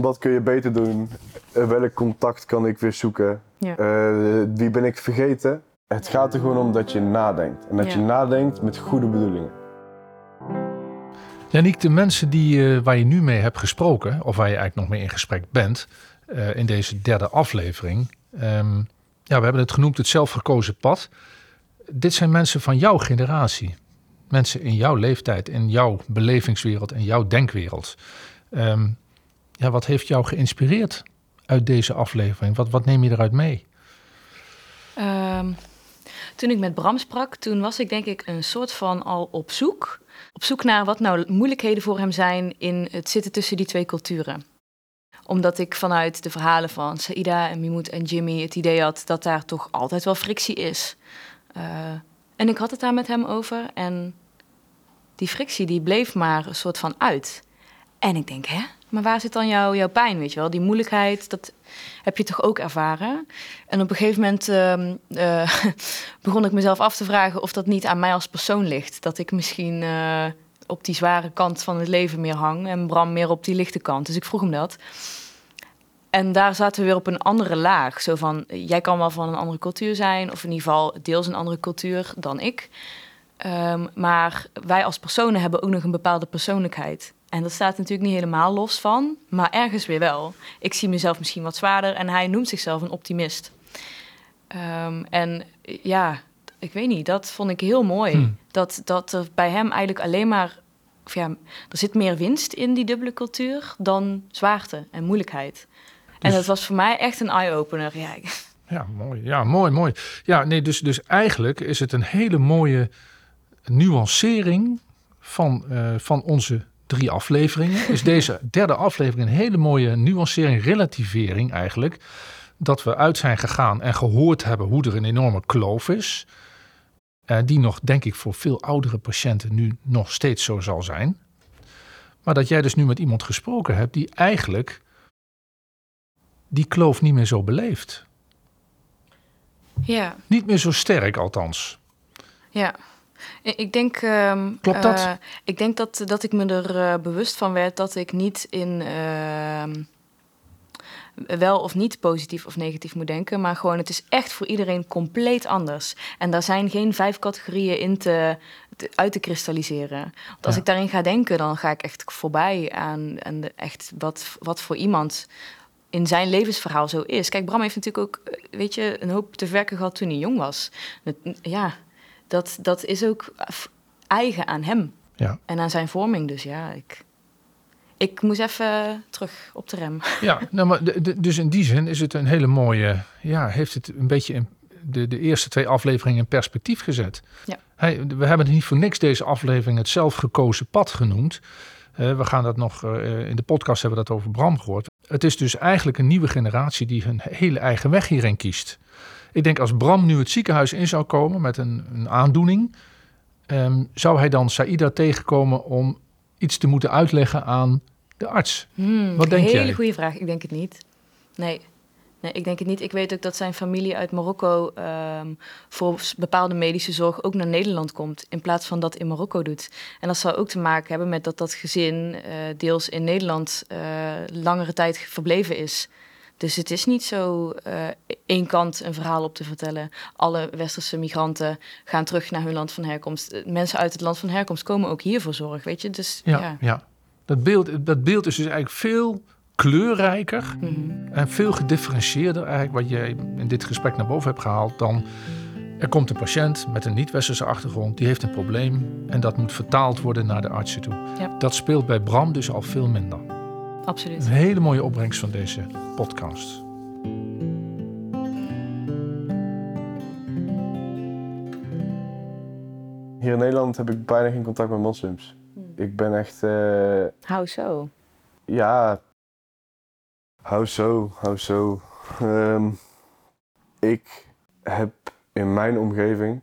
wat kun je beter doen, Eh, welk contact kan ik weer zoeken, Ja. Eh, wie ben ik vergeten. Het gaat er gewoon om dat je nadenkt en dat je nadenkt met goede bedoelingen. Janiek, de mensen die, eh, waar je nu mee hebt gesproken, of waar je eigenlijk nog mee in gesprek bent, eh, in deze derde aflevering. ehm, ja, we hebben het genoemd het zelfgekozen pad. Dit zijn mensen van jouw generatie. Mensen in jouw leeftijd, in jouw belevingswereld, in jouw denkwereld. Ehm, ja, wat heeft jou geïnspireerd uit deze aflevering? Wat, wat neem je eruit mee? Ehm, toen ik met Bram sprak, toen was ik denk ik een soort van al op zoek. Op zoek naar wat nou moeilijkheden voor hem zijn in het zitten tussen die twee culturen. Omdat ik vanuit de verhalen van Saida en Mimoet en Jimmy het idee had dat daar toch altijd wel frictie is. Eh, en ik had het daar met hem over en die frictie die bleef maar een soort van uit. En ik denk, hè, maar waar zit dan jouw, jouw pijn, weet je wel? Die moeilijkheid, dat heb je toch ook ervaren? En op een gegeven moment ehm, eh, begon ik mezelf af te vragen of dat niet aan mij als persoon ligt. Dat ik misschien eh, op die zware kant van het leven meer hang en Bram meer op die lichte kant. Dus ik vroeg hem dat. En daar zaten we weer op een andere laag. Zo van, jij kan wel van een andere cultuur zijn, of in ieder geval deels een andere cultuur dan ik. Ehm, maar wij als personen hebben ook nog een bepaalde persoonlijkheid. En dat staat natuurlijk niet helemaal los van, maar ergens weer wel. Ik zie mezelf misschien wat zwaarder en hij noemt zichzelf een optimist. Ehm, en ja, ik weet niet, dat vond ik heel mooi. Hmm. Dat, dat er bij hem eigenlijk alleen maar, of ja, er zit meer winst in die dubbele cultuur dan zwaarte en moeilijkheid. En Dus- dat was voor mij echt een eye-opener. Ja, Ja, mooi. Ja, mooi, mooi. Ja, nee, dus, dus eigenlijk is het een hele mooie nuancering van, eh, van onze drie afleveringen. Is deze derde aflevering een hele mooie nuancering, relativering eigenlijk. Dat we uit zijn gegaan en gehoord hebben hoe er een enorme kloof is. eh, die nog, denk ik, voor veel oudere patiënten nu nog steeds zo zal zijn. Maar dat jij dus nu met iemand gesproken hebt die eigenlijk die kloof niet meer zo beleeft. ja. Niet meer zo sterk althans. Ja, ik denk. ehm, Klopt dat? eh, ik denk dat, dat ik me er eh, bewust van werd dat ik niet in. ehm, wel of niet positief of negatief moet denken, maar gewoon het is echt voor iedereen compleet anders. En daar zijn geen vijf categorieën in te, te- uit te kristalliseren. Want als Ja. ik daarin ga denken, dan ga ik echt voorbij aan, de, echt wat, wat voor iemand in zijn levensverhaal zo is. Kijk, Bram heeft natuurlijk ook, eh, weet je, een hoop te verken gehad toen hij jong was. Het- Ja, dat, dat is ook eigen aan hem Ja. en aan zijn vorming. Dus ja, ik, ik moest even terug op de rem. Ja, nou, maar de- de- dus in die zin is het een hele mooie. Ja, heeft het een beetje in de, de eerste twee afleveringen in perspectief gezet. Ja. Hey, we hebben niet voor niks deze aflevering het zelfgekozen pad genoemd. Eh, we gaan dat nog eh, in de podcast hebben we dat over Bram gehoord. Het is dus eigenlijk een nieuwe generatie die hun hele eigen weg hierin kiest. Ik denk als Bram nu het ziekenhuis in zou komen met een, een aandoening, ehm, zou hij dan Saïda tegenkomen om iets te moeten uitleggen aan de arts? Hmm, Wat denk hele jij? goede vraag. Ik denk het niet. Nee. Nee, ik denk het niet. Ik weet ook dat zijn familie uit Marokko ehm, voor bepaalde medische zorg ook naar Nederland komt, in plaats van dat in Marokko doet. En dat zou ook te maken hebben met dat dat gezin eh, deels in Nederland eh, langere tijd verbleven is. Dus het is niet zo eh, één kant een verhaal op te vertellen. Alle westerse migranten gaan terug naar hun land van herkomst. Mensen uit het land van herkomst komen ook hier voor zorg, weet je. Dus Ja, ja. ja. Dat, beeld, dat beeld is dus eigenlijk veel kleurrijker Mhm. en veel gedifferentieerder eigenlijk wat je in dit gesprek naar boven hebt gehaald dan er komt een patiënt met een niet-westerse achtergrond, die heeft een probleem en dat moet vertaald worden naar de artsen toe. Ja. Dat speelt bij Bram dus al veel minder. absoluut. Een hele mooie opbrengst van deze podcast. Hier in Nederland heb ik bijna geen contact met moslims. Ik ben echt, eh, Hou zo. ja, hou zo, hou zo. Ehm, ik heb in mijn omgeving,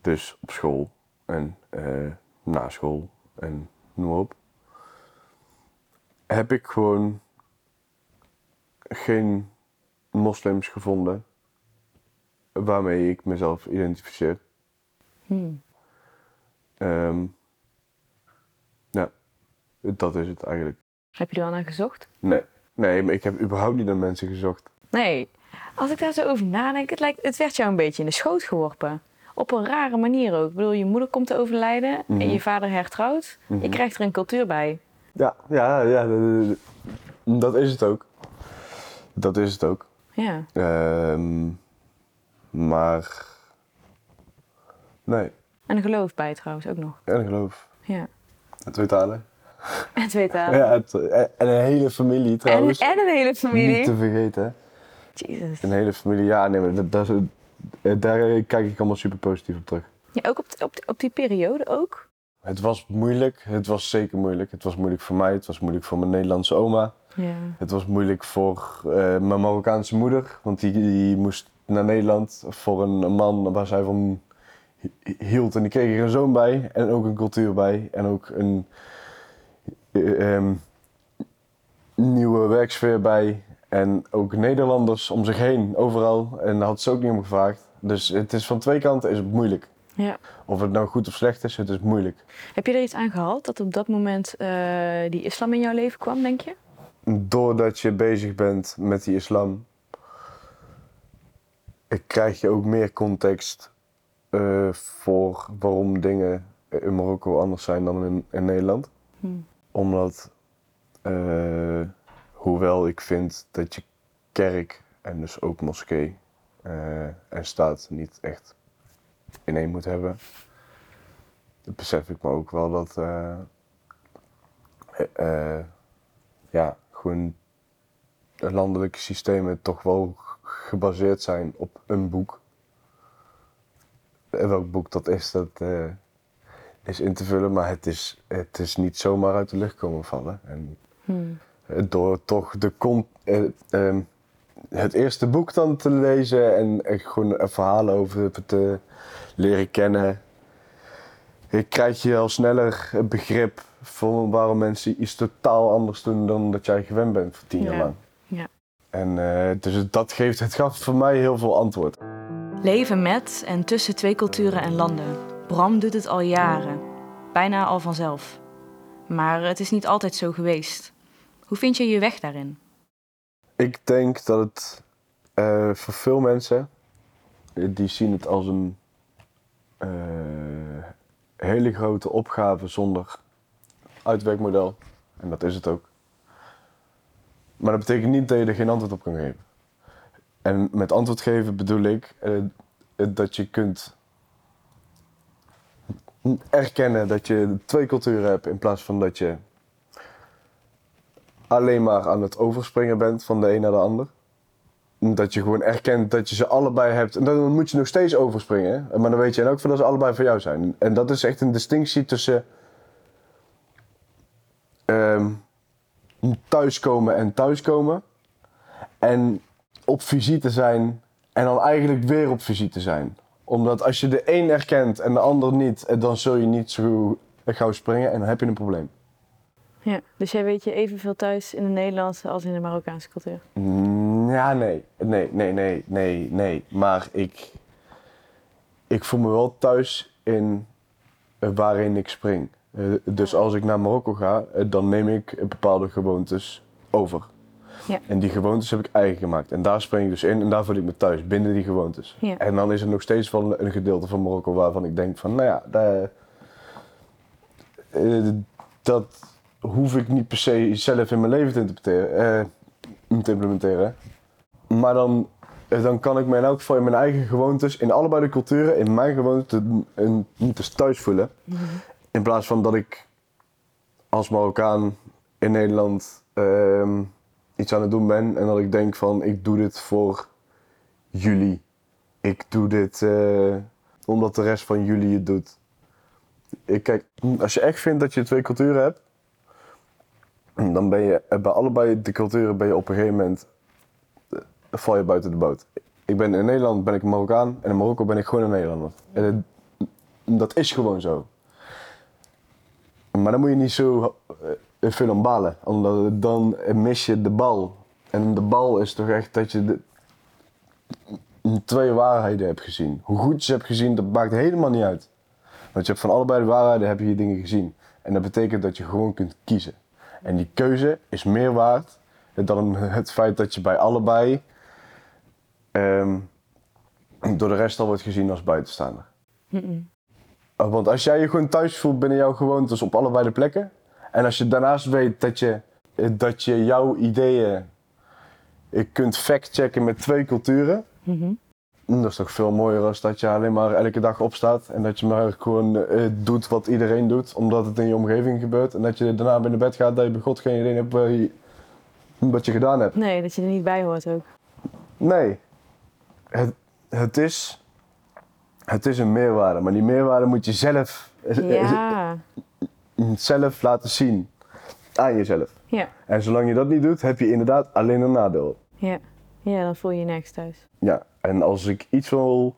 dus op school en eh, na school en noem maar op, heb ik gewoon geen moslims gevonden waarmee ik mezelf identificeer. Hmm. Ehm, ja, dat is het eigenlijk. Heb je er wel naar gezocht? Nee, nee, maar ik heb überhaupt niet naar mensen gezocht. Nee. Als ik daar zo over nadenk, het, lijkt, het werd jou een beetje in de schoot geworpen. Op een rare manier ook. Ik bedoel, je moeder komt te overlijden Mhm. en je vader hertrouwt. Mhm. Je krijgt er een cultuur bij. Ja, ja, ja, dat- is het ook. Dat is het ook. Ja. Ehm, maar, nee, En een geloof bij trouwens ook nog. en geloof. Ja. Twee talen. En twee talen. Ja, het- en een hele familie en, trouwens. en een hele Niet familie. te vergeten. Jezus. Een hele familie, ja, nee, maar dat, eh, daar kijk ik allemaal super positief op terug. Ja, ook op, op, op die periode ook. Het was moeilijk, het was zeker moeilijk. Het was moeilijk voor mij, het was moeilijk voor mijn Nederlandse oma. Ja. Het was moeilijk voor eh, mijn Marokkaanse moeder, want die, die moest naar Nederland voor een, man waar zij van hi- hield. En die kreeg er een zoon bij en ook een cultuur bij en ook een eh, ehm, nieuwe werksfeer bij. En ook Nederlanders om zich heen, overal. En daar had ze ook niet om gevraagd. Dus het is van twee kanten is het moeilijk. ja. Of het nou goed of slecht is, het is moeilijk. Heb je er iets aan gehad dat op dat moment eh, die islam in jouw leven kwam, denk je? doordat je bezig bent met die islam, eh, krijg je ook meer context voor waarom dingen in Marokko anders zijn dan in, in Nederland. Hmm. Omdat, eh, hoewel ik vind dat je kerk en dus ook moskee eh, en staat niet echt in moet hebben, besef ik me ook wel dat eh, ja, gewoon de landelijke systemen toch wel gebaseerd zijn op een boek. Welk boek dat is, dat eh, is in te vullen, maar het is, het is niet zomaar uit de lucht komen vallen. En Hmm. door toch de eh, ehm, het eerste boek dan te lezen en gewoon een verhaal over te leren kennen, krijg je al sneller begrip van waarom mensen iets totaal anders doen dan dat jij gewend bent voor tien jaar Ja. lang. Ja. En eh, dus dat geeft, het gaf voor mij heel veel antwoord. Leven met en tussen twee culturen en landen. Bram doet het al jaren, bijna al vanzelf. Maar het is niet altijd zo geweest. Hoe vind je je weg daarin? Ik denk dat het eh, voor veel mensen, die zien het als een eh, hele grote opgave zonder uitwerkmodel. En dat is het ook. Maar dat betekent niet dat je er geen antwoord op kan geven. En met antwoord geven bedoel ik eh, dat je kunt erkennen dat je twee culturen hebt in plaats van dat je alleen maar aan het overspringen bent van de een naar de ander. Dat je gewoon erkent dat je ze allebei hebt. En dan moet je nog steeds overspringen. Maar dan weet je en ook van dat ze allebei voor jou zijn. En dat is echt een distinctie tussen ehm, thuiskomen en thuiskomen. En op visite zijn en dan eigenlijk weer op visite zijn. Omdat als je de een erkent en de ander niet, eh, dan zul je niet zo gauw springen en dan heb je een probleem. Ja. Dus jij weet je evenveel thuis in de Nederlandse als in de Marokkaanse cultuur? Mm, Ja, nee. Nee, nee, nee, nee, nee. Maar ik, ik voel me wel thuis in eh, waarin ik spring. Eh, dus als ik naar Marokko ga, dan neem ik bepaalde gewoontes over. Ja. En die gewoontes heb ik eigen gemaakt. En daar spring ik dus in en daar voel ik me thuis, binnen die gewoontes. Ja. En dan is er nog steeds wel een gedeelte van Marokko waarvan ik denk van, nou ja, daar, eh, dat hoef ik niet per se zelf in mijn leven te interpreteren, eh, te implementeren. Maar dan, eh, dan kan ik me in elk geval in mijn eigen gewoontes, in allebei de culturen, in mijn gewoontes, een- eens thuis voelen. In plaats van dat ik als Marokkaan in Nederland ehm, iets aan het doen ben en dat ik denk van ik doe dit voor jullie. Ik doe dit eh, omdat de rest van jullie het doet. Ik, kijk, als je echt vindt dat je twee culturen hebt, dan ben je bij allebei de culturen ben je op een gegeven moment eh, val je buiten de boot. Ik ben in Nederland ben ik Marokkaan en in Marokko ben ik gewoon een Nederlander. En dat is gewoon zo. Maar dan moet je niet zo eh, veel aan balen, omdat dan mis je de bal. En de bal is toch echt dat je de, twee waarheden hebt gezien. Hoe goed je ze hebt gezien, dat maakt helemaal niet uit. Want je hebt van allebei de waarheden heb je dingen gezien. En dat betekent dat je gewoon kunt kiezen. En die keuze is meer waard dan het feit dat je bij allebei ehm, door de rest al wordt gezien als buitenstaander. Want als jij je gewoon thuis voelt binnen jouw gewoontes op allebei de plekken. En als je daarnaast weet dat je, eh, dat je jouw ideeën eh, kunt factchecken met twee culturen. Mhm. Dat is toch veel mooier als dat je alleen maar elke dag opstaat. En dat je maar gewoon eh, doet wat iedereen doet. Omdat het in je omgeving gebeurt. En dat je daarna binnen bed gaat dat je bij God geen idee hebt wat je, wat je gedaan hebt. Nee, dat je er niet bij hoort ook. Nee. Het, het, is, het is een meerwaarde. Maar die meerwaarde moet je zelf, Ja. Zelf laten zien. Aan jezelf. Ja. En zolang je dat niet doet, heb je inderdaad alleen een nadeel. Ja. Ja, dan voel je je nergens thuis. Ja, en als ik iets wil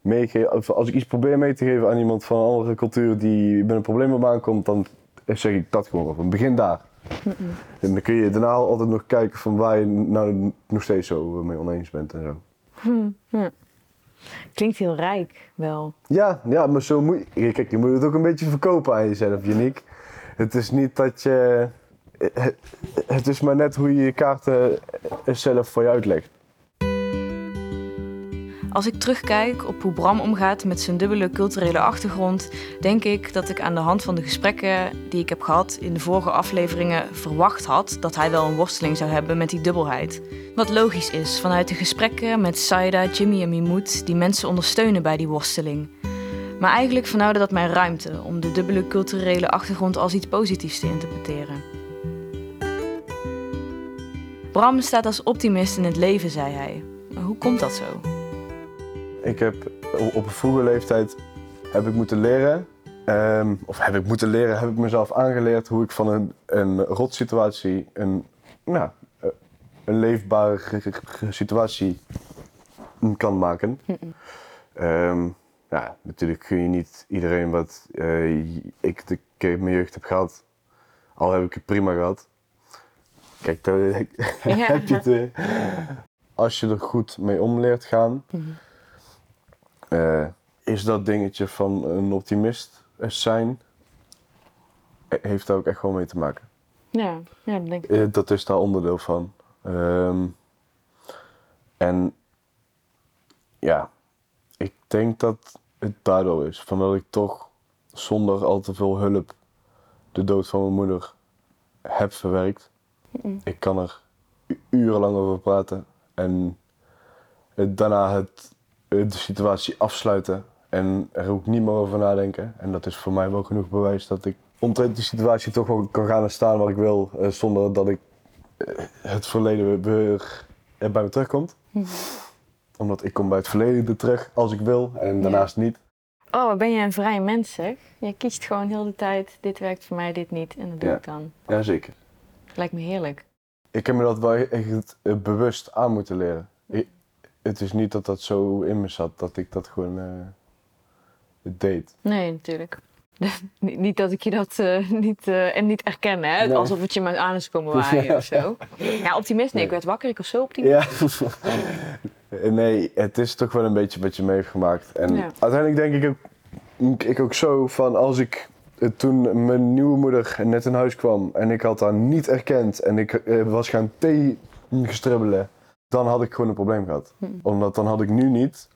meegeven, of als ik iets probeer mee te geven aan iemand van een andere cultuur die met een probleem op aankomt, dan zeg ik dat gewoon van begin daar. En dan kun je daarna altijd nog kijken van waar je nou nog steeds zo mee oneens bent en zo. Klinkt heel rijk, wel. Ja, ja, maar zo moet je. Kijk, je moet het ook een beetje verkopen aan jezelf, Janiek. Het is niet dat je. Het, is maar net hoe je je kaarten zelf voor je uitlegt. Als ik terugkijk op hoe Bram omgaat met zijn dubbele culturele achtergrond, denk ik dat ik aan de hand van de gesprekken die ik heb gehad in de vorige afleveringen verwacht had dat hij wel een worsteling zou hebben met die dubbelheid. Wat logisch is vanuit de gesprekken met Saida, Jimmy en Mimoet die mensen ondersteunen bij die worsteling. Maar eigenlijk vernauwde dat mij ruimte om de dubbele culturele achtergrond als iets positiefs te interpreteren. Bram staat als optimist in het leven, zei hij. Maar hoe komt dat zo? Ik heb op een vroege leeftijd heb ik moeten leren, ehm, of heb ik moeten leren, heb ik mezelf aangeleerd hoe ik van een, een rotsituatie een, nou, eh, een leefbare situatie kan maken. Um, ja, natuurlijk kun je niet iedereen wat uh, ik de keer mijn jeugd heb gehad, al heb ik het prima gehad. Kijk, daar ja. heb je het. Uh, als je er goed mee om leert gaan, mm uh, is dat dingetje van een optimist zijn, heeft daar ook echt wel mee te maken. Ja, ja dat denk ik. dat is daar onderdeel van. Um, en ja, ik denk dat het daardoor is. Van dat ik toch zonder al te veel hulp de dood van mijn moeder heb verwerkt. Ik kan er urenlang over praten en daarna het, de situatie afsluiten en er ook niet meer over nadenken. En dat is voor mij wel genoeg bewijs dat ik omtrent die situatie toch wel kan gaan en staan waar ik wil, eh, zonder dat ik eh, het verleden weer bij me terugkomt. Mhm omdat ik kom bij het verleden terug als ik wil en daarnaast niet. Oh, wat ben je een vrij mens zeg. Je kiest gewoon heel de tijd, dit werkt voor mij, dit niet. En dat doe ik dan. Ja, zeker. Lijkt me heerlijk. Ik heb me dat wel echt eh, bewust aan moeten leren. Het is niet dat dat zo in me zat, dat ik dat gewoon uh, deed. Nee, natuurlijk. niet dat ik je dat uh, niet, uh, en niet erken, hè? alsof het je maar aan is komen waaien ja. of zo. Ja, optimist, nee, ik werd wakker, ik was zo optimist. Ja. nee, het is toch wel een beetje wat je mee heeft gemaakt. En uiteindelijk denk ik ook, ik ook zo van als ik toen mijn nieuwe moeder net in huis kwam en ik had haar niet erkend en ik was gaan thee gestribbelen, dan had ik gewoon een probleem gehad. Hm. Omdat dan had ik nu niet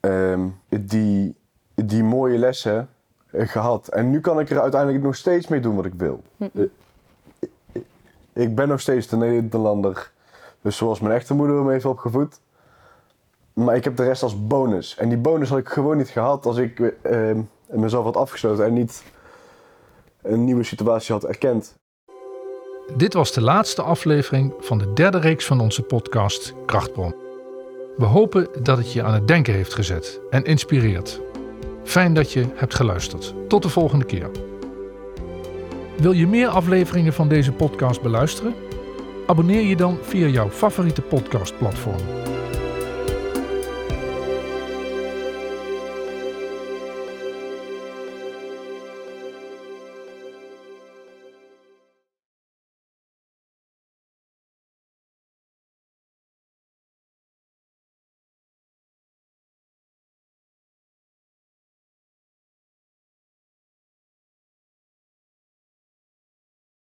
um, die, die mooie lessen eh, gehad. En nu kan ik er uiteindelijk nog steeds mee doen wat ik wil. Hm. Eh, ik ben nog steeds de Nederlander. Dus zoals mijn echte moeder me heeft opgevoed. Maar ik heb de rest als bonus. En die bonus had ik gewoon niet gehad als ik uh, mezelf had afgesloten en niet een nieuwe situatie had erkend. Dit was de laatste aflevering van de derde reeks van onze podcast Krachtbron. We hopen dat het je aan het denken heeft gezet en inspireert. Fijn dat je hebt geluisterd. Tot de volgende keer. Wil je meer afleveringen van deze podcast beluisteren? Abonneer je dan via jouw favoriete podcastplatform.